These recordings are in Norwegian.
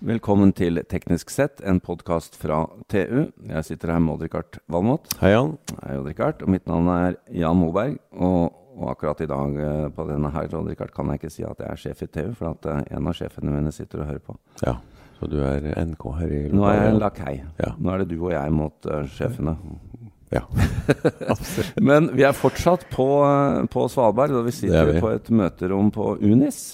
Velkommen til Teknisk sett, en podkast fra TU. Jeg sitter her med Odd-Rikard Valmot. Hei, Jan. Hei, Odd-Rikard. Og mitt navn er Jan Moberg. Og, og akkurat i dag eh, på denne her, Odd-Rikard, kan jeg ikke si at jeg er sjef i TU, for at eh, en av sjefene mine sitter og hører på. Ja, så du er NK her i Nå er jeg lokalet? lakei. Ja. Nå er det du og jeg mot uh, sjefene. Ja. Men vi er fortsatt på, på Svalbard, og vi sitter er på et møterom på Unis.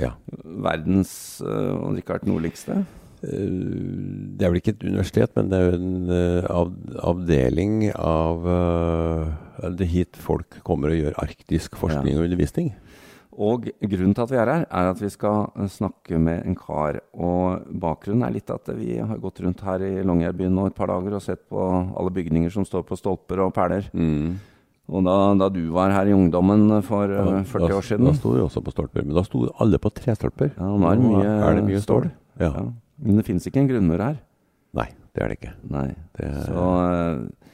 Ja. Verdens uh, Odd-Rikard nordligste. Eh, Det er vel ikke et universitet, men det er jo en uh, av, avdeling av uh, Det hit folk kommer og gjør arktisk forskning og undervisning. Og grunnen til at vi er her, er at vi skal eh, snakke med en kar. Og bakgrunnen er litt at vi har gått rundt her i Longyearbyen nå et par dager og sett på alle bygninger som står på stolper og perler. Mm. Og da, da du var her i ungdommen for eh, Da- 40 da, år siden Da sto vi også på stolper, men da sto alle på trestolper. Ja, nå er det mye, er det mye stål. Ja. Ja. Men det fins ikke en grunnmur her. Nei, det er det ikke. Nei. Det er, Så eh,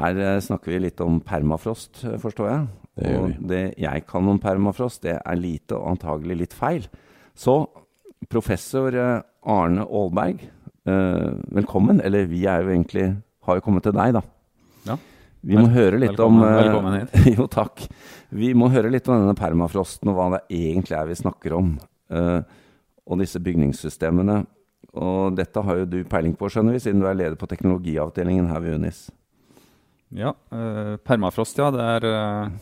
her eh, snakker vi litt om permafrost, eh, forstår jeg. Det og det jeg kan om permafrost, det er lite og antagelig litt feil. Så professor eh, Arne Aalberg, eh, velkommen. Eller vi er jo egentlig har jo kommet til deg, da. Vi må høre litt velkommen- om eh, velkommen hit. jo, takk. Vi må høre litt om denne permafrosten og hva det egentlig er vi snakker om. Uh, og disse bygningssystemene. Og dette har jo du peiling på, skjønner vi, siden du er leder på teknologiavdelingen her ved Unis. Ja, uh, permafrost, ja. Det er uh,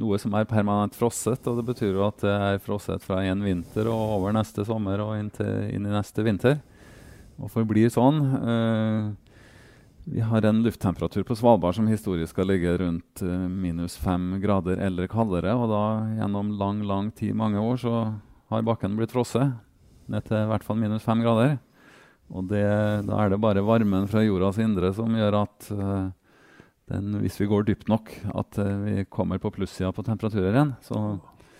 noe som er permanent frosset. Og det betyr jo at det er frosset fra en vinter og over neste sommer og inn, til, inn i neste vinter. Og forblir sånn. Eh, vi har en lufttemperatur på Svalbard som historisk skal ligge rundt eh, minus fem grader eller kaldere. Og da gjennom lang, lang tid, mange år, så har bakken blitt frosset ned til i hvert fall minus fem grader. Og det, da er det bare varmen fra jordas indre som gjør at uh, den, hvis vi går dypt nok, at uh, vi kommer på plussida på temperaturer igjen. Så,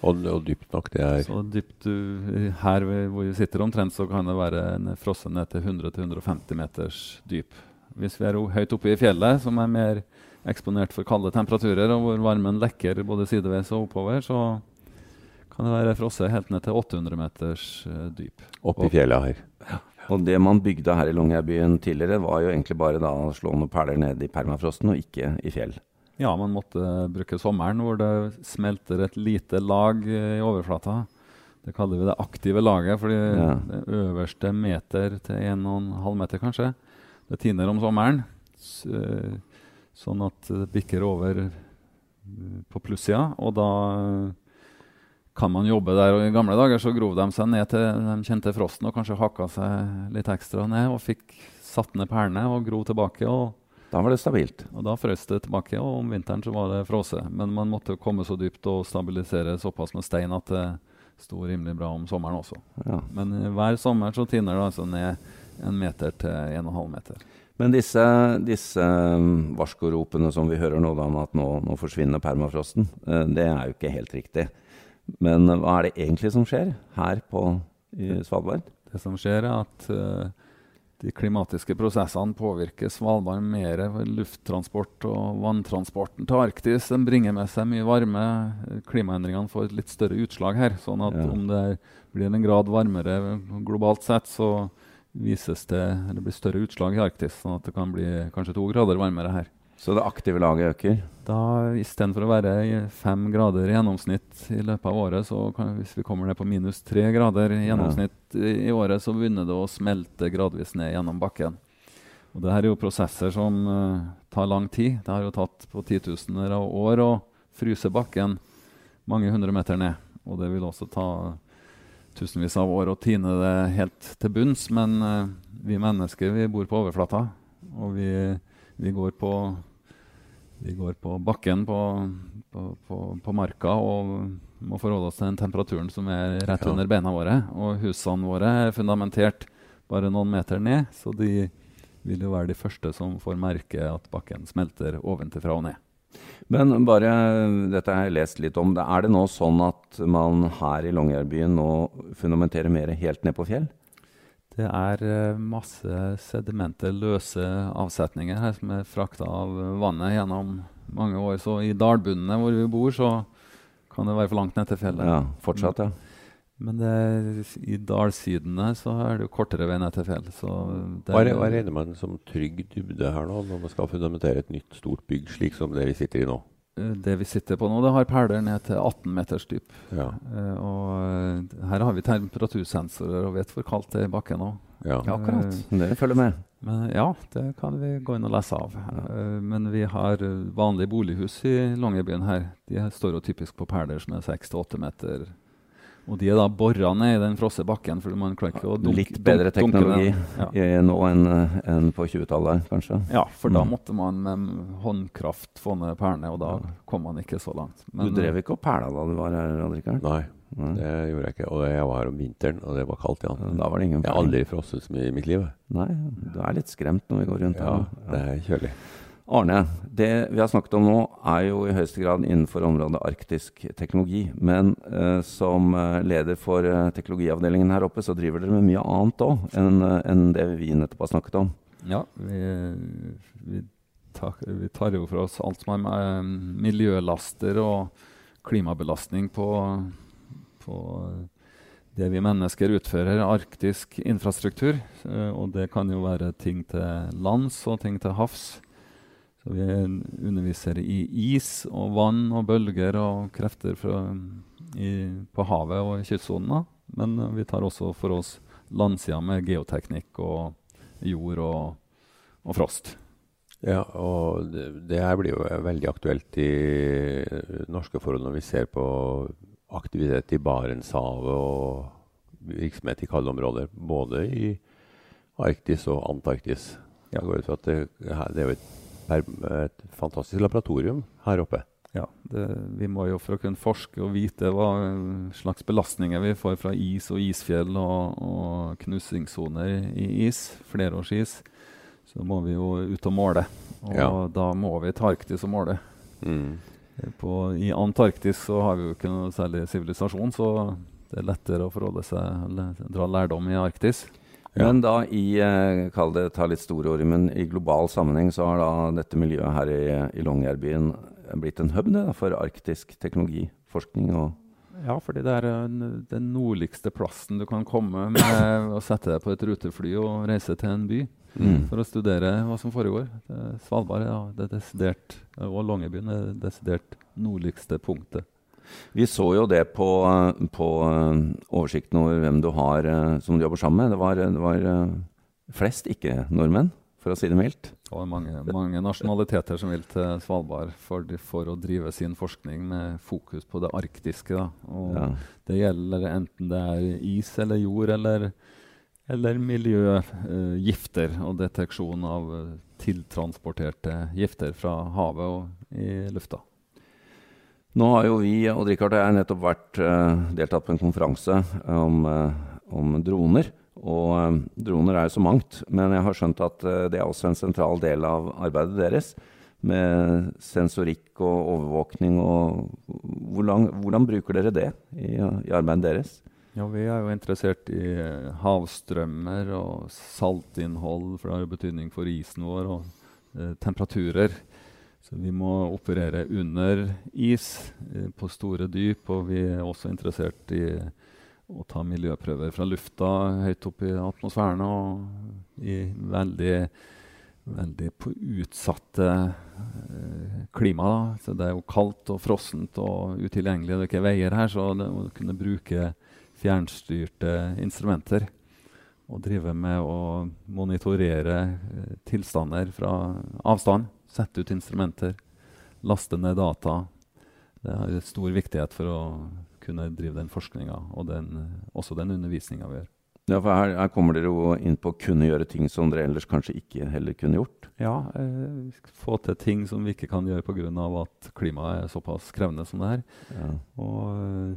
og, og dypt nok, det er så dypt du, her vi- hvor vi sitter omtrent, så kan det være frosset ned til 100-150 meters dyp. Hvis vi er høyt oppe i fjellet, som er mer eksponert for kalde temperaturer, og hvor varmen lekker både sideveis og oppover, så kan det være frosset helt ned til 800 meters dyp. dyp. i fjellet her. Og det man bygde her i Longyearbyen tidligere, var jo egentlig bare da å slå noen perler ned i permafrosten, og ikke i fjell. Ja, man måtte bruke sommeren hvor det smelter et lite lag eh, i overflata. Det kaller vi det aktive laget, fordi Ja. det øverste meter til 1,5 meter kanskje, det tiner om sommeren. Eh, sånn at det bikker over eh, på plussida, og da kan man jobbe der. Og I gamle dager så grov de seg ned til de kjente frosten og kanskje hakka seg litt ekstra ned og fikk satt ned perlene og gro tilbake. og Da var det stabilt. og Da frøs det tilbake, og om vinteren så var det frosset. Men man måtte komme så dypt og stabilisere såpass med stein at det sto rimelig bra om sommeren også. Ja. Men eh, hver sommer så tiner det altså ned en meter til en og en halv meter. Men disse, disse um, varskoropene som vi hører nå, da, om at nå, nå forsvinner permafrosten, eh, det er jo ikke helt riktig. Men eh, hva er det egentlig som skjer her på i Svalbard? Det som skjer, er at eh, de klimatiske prosessene påvirker Svalbard mer. Lufttransport og vanntransporten til Arktis den bringer med seg mye varme. Klimaendringene får et litt større utslag her. sånn at Ja. om det blir en grad varmere globalt sett, så vises det, eller blir større utslag i Arktis. Sånn at det kan bli kanskje to grader varmere her. Så det aktive laget øker? Da Istedenfor å være i fem grader i gjennomsnitt i løpet av året, så kan, hvis vi kommer ned på minus tre grader i gjennomsnitt i, i året, så begynner det å smelte gradvis ned gjennom bakken. Og det her er jo prosesser som uh, tar lang tid. Det har jo tatt på titusener av år å fryse bakken mange hundre meter ned. Og det vil også ta tusenvis av år å tine det helt til bunns. Men eh, vi mennesker vi bor på overflata, og vi, vi går på vi går på bakken på, på, på, på marka og må forholde oss til den temperaturen som er rett Ja. under beina våre. Og husene våre er fundamentert bare noen meter ned, så de vil jo være de første som får merke at bakken smelter ovenfra og ned. Men bare, dette har jeg lest litt om. Er det nå sånn at man her i Longyearbyen nå fundamenterer mer helt ned på fjell? Det er eh, masse sedimenter, løse avsetninger her, som er frakta av vannet gjennom mange år. Så i dalbunnene hvor vi bor, så kan det være for langt ned til fjellet. Ja, fortsatt, ja. Men det, i dalsidene så er det jo kortere vei ned til fjell. Så det, Hva, hva regner man som trygg dybde her nå, når man skal fundamentere et nytt stort bygg, slik som det vi sitter i nå? eh, det vi sitter på nå, det har perler ned til 18 meters dyp. Ja. Eh, og eh, her har vi temperatursensorer og vet hvor kaldt det er i bakken òg. ja. Ja, akkurat. Det følger med. Men ja, det kan vi gå inn og lese av. Ja. men vi har vanlige bolighus i Longyearbyen her. De står jo typisk på perler som er 6-8 meter. Og de er da bora ned i den frosne bakken. for man klarer ikke å dunke, Litt bedre teknologi. Ja. nå enn eh, enn på 20-tallet, kanskje. ja, for da Mm. måtte man med håndkraft få ned perlene, og da Ja. kom man ikke så langt. du drev ikke og perla da du var her, Rikard? Nei, Nei. det gjorde jeg ikke. Og jeg var her om vinteren, og det var kaldt, ja. Da var det ingen Jeg har aldri frosset så mye i mitt liv. Nei, du er litt skremt når vi går rundt Ja, her. det er kjølig. Arne, det vi har snakket om nå er jo i høyeste grad innenfor området arktisk teknologi. Men eh, som eh, leder for eh, teknologiavdelingen her oppe, så driver dere med mye annet òg enn en det vi nettopp har snakket om. Ja, vi, vi, tar, vi tar jo for oss alt som har med eh, miljølaster og klimabelastning på, på det vi mennesker utfører, arktisk infrastruktur. Eh, og det kan jo være ting til lands og ting til havs. Så vi underviser i is og vann og bølger og krefter fra, i, på havet og i kystsonen. Men eh, vi tar også for oss landsida med geoteknikk og jord og, og frost. Ja, og det, det her blir jo veldig aktuelt i norske forhold når vi ser på aktivitet i Barentshavet og virksomhet i kalde områder, både i Arktis og Antarktis. At det, det er jo et, et fantastisk laboratorium her oppe. Ja, det, vi må jo for å kunne forske og vite hva slags belastninger vi får fra is og isfjell og, og knusingssoner i is, flerårsis, så må vi jo ut og måle. Og Ja. da må vi til Arktis og måle. Mm. På, I Antarktis så har vi jo ikke noe særlig sivilisasjon, så det er lettere å forholde seg, dra lærdom i Arktis. Ja. Men da i eh, kall det ta litt store ord, men i global sammenheng så har da dette miljøet her i, i Longyearbyen blitt en hub det, da, for arktisk teknologiforskning og Ja, fordi det er den nordligste plassen du kan komme med å sette deg på et rutefly og reise til en by. Mm. for å studere hva som foregår. Svalbard ja, det er desidert, og Longyearbyen er det desidert nordligste punktet. Vi så jo det på, eh, på eh, oversikten over hvem du har eh, som du jobber sammen med. Det var, det var eh, flest ikke-nordmenn, for å si det mildt. Det var mange, mange nasjonaliteter som vil til Svalbard for, for å drive sin forskning med fokus på det arktiske. Ja. Det gjelder enten det er is eller jord eller, eller miljøgifter og deteksjon av eh, tiltransporterte gifter fra havet og i lufta. Nå har jo vi, Odd Rikard og jeg, nettopp vært, eh, deltatt på en konferanse om, eh, om droner. Og eh, droner er jo så mangt, men jeg har skjønt at eh, det er også en sentral del av arbeidet deres. Med sensorikk og overvåkning og hvordan, hvordan bruker dere det i, i arbeidet deres? Ja, vi er jo interessert i eh, havstrømmer og saltinnhold, for det har jo betydning for isen vår, og eh, temperaturer. Så vi må operere under is eh, på store dyp, og vi er også interessert i å ta miljøprøver fra lufta høyt opp i atmosfæren og i veldig, veldig på utsatte eh, klima. Da. Så det er jo kaldt og frossent og utilgjengelig, det er ikke veier her, så det å kunne bruke fjernstyrte instrumenter og drive med å monitorere eh, tilstander fra avstand. Sette ut instrumenter, laste ned data. Det har stor viktighet for å kunne drive den forskninga og den, også den undervisninga vi gjør. Ja, for her, her kommer dere jo inn på å kunne gjøre ting som dere ellers kanskje ikke heller kunne gjort. Ja, eh, få til ting som vi ikke kan gjøre pga. at klimaet er såpass krevende som det er. Ja. Og eh,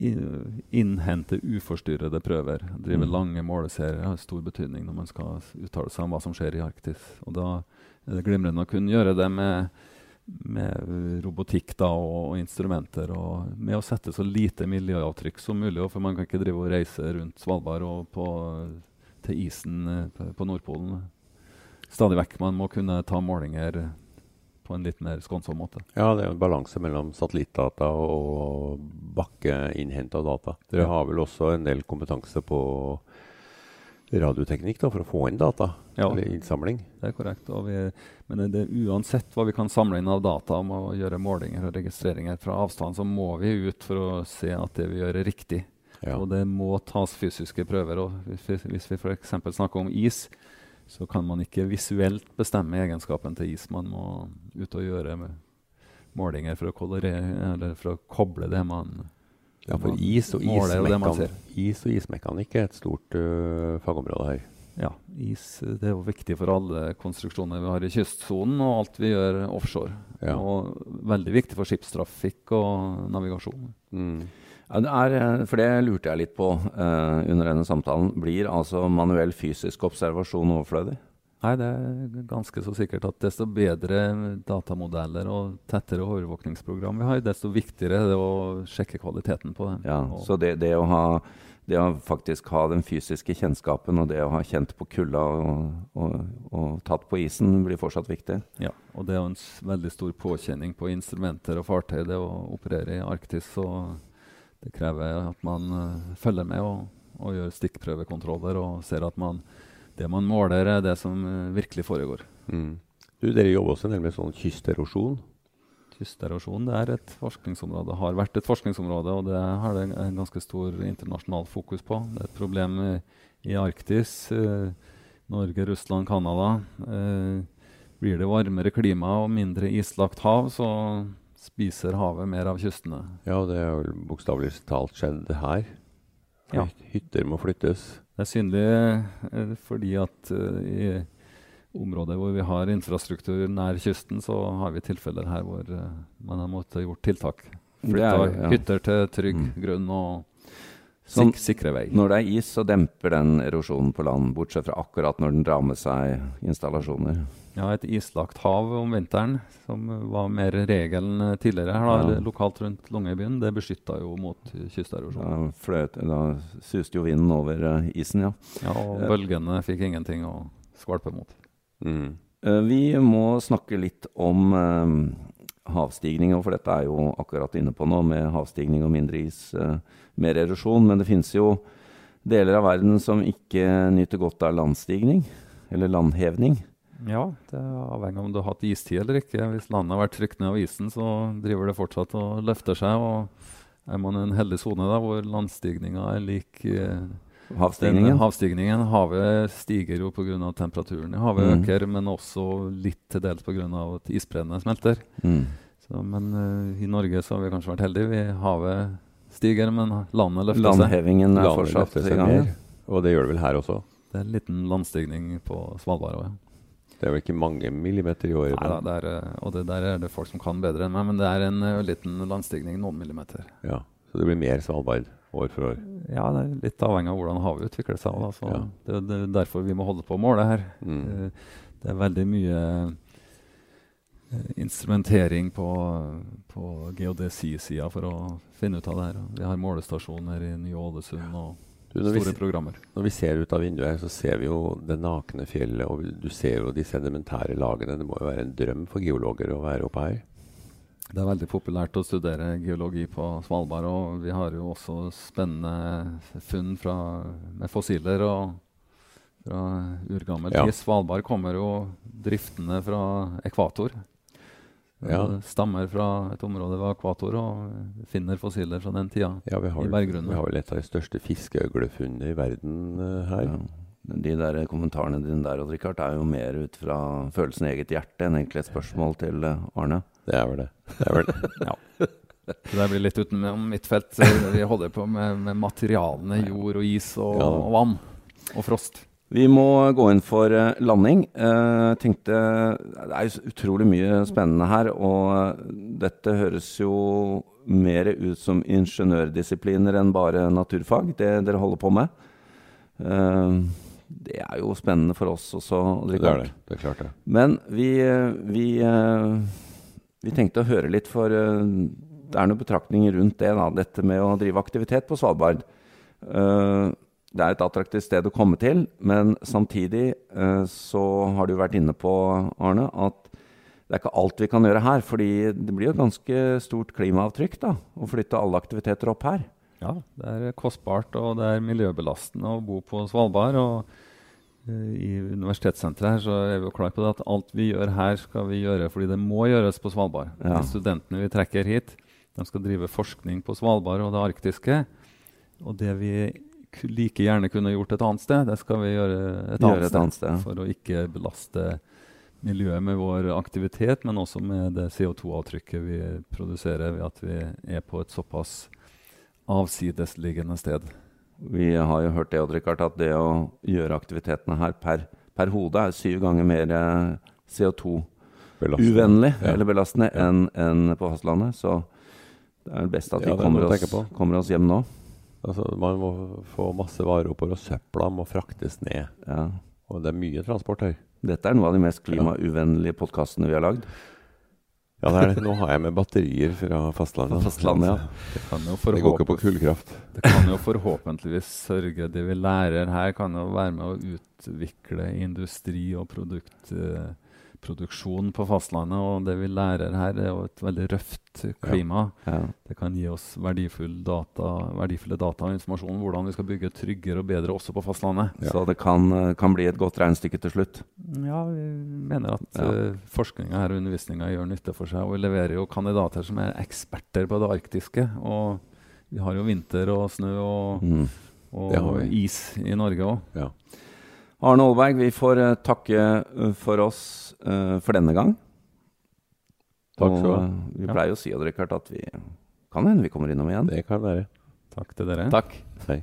i- innhente uforstyrrede prøver. Drive Mm. lange måleserier har stor betydning når man skal uttale seg om hva som skjer i Arktis. Og da er det glimrende å kunne gjøre det med, med robotikk da, og, og instrumenter. Og med å sette så lite miljøavtrykk som mulig. For man kan ikke drive og reise rundt Svalbard og på, til isen eh, på, på Nordpolen. Stadig vekk. Man må kunne ta målinger på en litt mer skånsom måte. Ja, det er en balanse mellom satellittdata og bakkeinnhenta data. Dere har vel også en del kompetanse på radioteknikk da, for å få inn data? Ja. Eller innsamling? Det er korrekt. Vi, men det, uansett hva vi kan samle inn av data om å gjøre målinger og registreringer fra avstand, så må vi ut for å se at det vi gjør, er riktig. Ja. Og det må tas fysiske prøver. og Hvis vi, hvis vi f.eks. snakker om is, så kan man ikke visuelt bestemme egenskapen til is. Man må ut og gjøre målinger for å, for å koble det man ja, for is og, ismekan is og ismekanikk er et stort uh, fagområde her. Ja, is det er jo viktig for alle konstruksjoner vi har i kystsonen, og alt vi gjør offshore. Ja. Og veldig viktig for skipstrafikk og navigasjon. Mm. Ja, det er, eh, for det lurte jeg litt på uh, under denne samtalen. Blir altså manuell fysisk observasjon overflødig? Nei, det er ganske så sikkert at desto bedre datamodeller og tettere overvåkningsprogram vi har, desto viktigere er det å sjekke kvaliteten på dem. Ja, så det, det, å ha, det, å faktisk ha den fysiske kjennskapen og det å ha kjent på kulda og, og, og, tatt på isen, blir fortsatt viktig? Ja, og det er en veldig stor påkjenning på instrumenter og fartøy det å operere i Arktis. Så det krever at man uh, følger med og, og gjør stikkprøvekontroller og ser at man det man måler, er det som uh, virkelig foregår. Mm. Du, dere jobber også en del med sånn kysterosjon? Kysterosjon det er et forskningsområde, har vært et forskningsområde, og det har det en ganske stor internasjonal fokus på. Det er et problem i, i Arktis. Eh, Norge, Russland, Canada. Eh, blir det varmere klima og mindre islagt hav, så spiser havet mer av kystene. Ja, det har vel bokstavelig talt skjedd her. Ja. Hytter må flyttes. Det er synlig eh, fordi at uh, i områder hvor vi har infrastruktur nær kysten, så har vi tilfeller her hvor uh, man har måttet gjort tiltak. Flytta ja. hytter til trygg mm. grunn og sik sikre vei. Når det er is, så demper den erosjonen på land, bortsett fra akkurat når den drar med seg installasjoner. Ja, et islagt hav om vinteren, som var mer regelen tidligere her, da, ja. lokalt rundt Longyearbyen, det beskytta jo mot kysterosjon. Da, da suste jo vinden over uh, isen, ja. Ja, Og bølgene fikk ingenting å skvalpe mot. Mm. Uh, vi må snakke litt om uh, havstigning, for dette er jo akkurat inne på nå, med havstigning og mindre is, mer erosjon. Men det finnes jo deler av verden som ikke nyter godt av landstigning, eller landhevning. Ja, det er avhengig av om du har hatt istid eller ikke. Hvis landet har vært trykt ned av isen, så driver det fortsatt og løfter seg. og Er man i en heldig sone hvor landstigninga er lik eh, havstigningen. havstigningen Havet stiger jo pga. temperaturen i havet mm. øker, men også litt til dels pga. at isbreene smelter. Mm. Så, men uh, i Norge så har vi kanskje vært heldige. Vi, havet stiger, men landet løfter seg. Landhevingen er fortsatt i gang. Og det gjør det vel her også? Det er en liten landstigning på Svalbard òg, ja. Det er vel ikke mange millimeter i året? Nei, det er, eh, og det der er det folk som kan bedre enn meg, men det er en uh, liten landstigning, noen millimeter. Ja, Så det blir mer Svalbard år for år? Ja, det er litt avhengig av hvordan havet utvikler seg. Da, ja. det, det, er derfor vi må holde på å måle her. Mm. Uh, det er veldig mye instrumentering på, på geodesi-sida for å finne ut av det her. Vi har målestasjoner i Ny-Ålesund og du, store vi. Når vi ser ut av vinduet her, så ser vi jo det nakne fjellet, og du ser jo de sedimentære lagene. Det må jo være en drøm for geologer å være oppe her? Det er veldig populært å studere geologi på Svalbard, og vi har jo også spennende funn fra, med fossiler og fra urgammel tid. Ja. Svalbard kommer jo driftende fra ekvator. Ja. Stammer fra et område ved akvator og finner fossiler fra den tida ja, vi har, i berggrunnen. Vi har vel et av de største fiskeøglefunnene i verden uh, her. Ja. De der kommentarene dine der Richard, er jo mer ut fra følelsen i eget hjerte enn egentlig et spørsmål til uh, Arne. Det er vel det. det, er vel det. ja. Det blir litt utenom mitt felt. Vi holder på med, med materialene jord og is og, og vann og frost. Vi må gå inn for uh, landing. Jeg tenkte, det er jo utrolig mye spennende her, og dette høres jo mer ut som ingeniørdisipliner enn bare naturfag, det dere holder på med. Det er jo spennende for oss også. Det er det. det er klart det. Men vi, vi, vi tenkte å høre litt, for det er noen betraktninger rundt det. Da, dette med å drive aktivitet på Svalbard. Uh, det er et attraktivt sted å komme til, men samtidig eh, så har du vært inne på, Arne, at det er ikke alt vi kan gjøre her, fordi det blir jo et ganske stort klimaavtrykk da, å flytte alle aktiviteter opp her. Ja, det er kostbart og det er miljøbelastende å bo på Svalbard. og uh, I universitetssenteret her så er vi jo klar på det at alt vi gjør her, skal vi gjøre fordi det må gjøres på Svalbard. Ja. De studentene vi trekker hit, de skal drive forskning på Svalbard og det arktiske. Og det vi like gjerne kunne gjort et annet sted, det skal vi gjøre et, Gjøre annet, et annet sted. For å ikke belaste miljøet med vår aktivitet, men også med det CO2-avtrykket vi produserer ved at vi er på et såpass avsidesliggende sted. Vi har jo hørt det, Richard, at det å gjøre aktivitetene her per, per hode er syv ganger mer eh, CO2-uvennlig Ja. eller belastende Ja. enn en på fastlandet. Så det er best at vi Ja, kommer, oss, kommer oss hjem nå. Altså, man må få masse varer oppover, og søpla må fraktes ned. Ja. Og det er mye transport her. Dette er noe av de mest klimauvennlige podkastene vi har lagd. Ja, det er det. Nå har jeg med batterier fra fastlandet. Fra fastlandet, ja. Det kan jo, Det går ikke på kullkraft. det kan jo forhåpentligvis sørge Det vi lærer her, kan jo være med å utvikle industri og produkt, eh, produksjon på fastlandet. Og det vi lærer her, er jo et veldig røft klima. Ja. Det kan gi oss verdifull data, verdifulle data og informasjon om hvordan vi skal bygge tryggere og bedre også på fastlandet. Ja. Så det kan, eh, kan bli et godt regnestykke til slutt. Ja, vi mener at Ja. uh, forskninga her og undervisninga gjør nytte for seg. Og vi leverer jo kandidater som er eksperter på det arktiske. Og vi har jo vinter og snø og, Mm. Og is i Norge òg. Arne Aalberg, vi får eh, takke eh, for oss eh, for denne gang. Takk skal du ha. vi pleier jo å si Odd at vi kan hende vi kommer innom igjen. Det kan være. Takk til dere. Takk. Hei.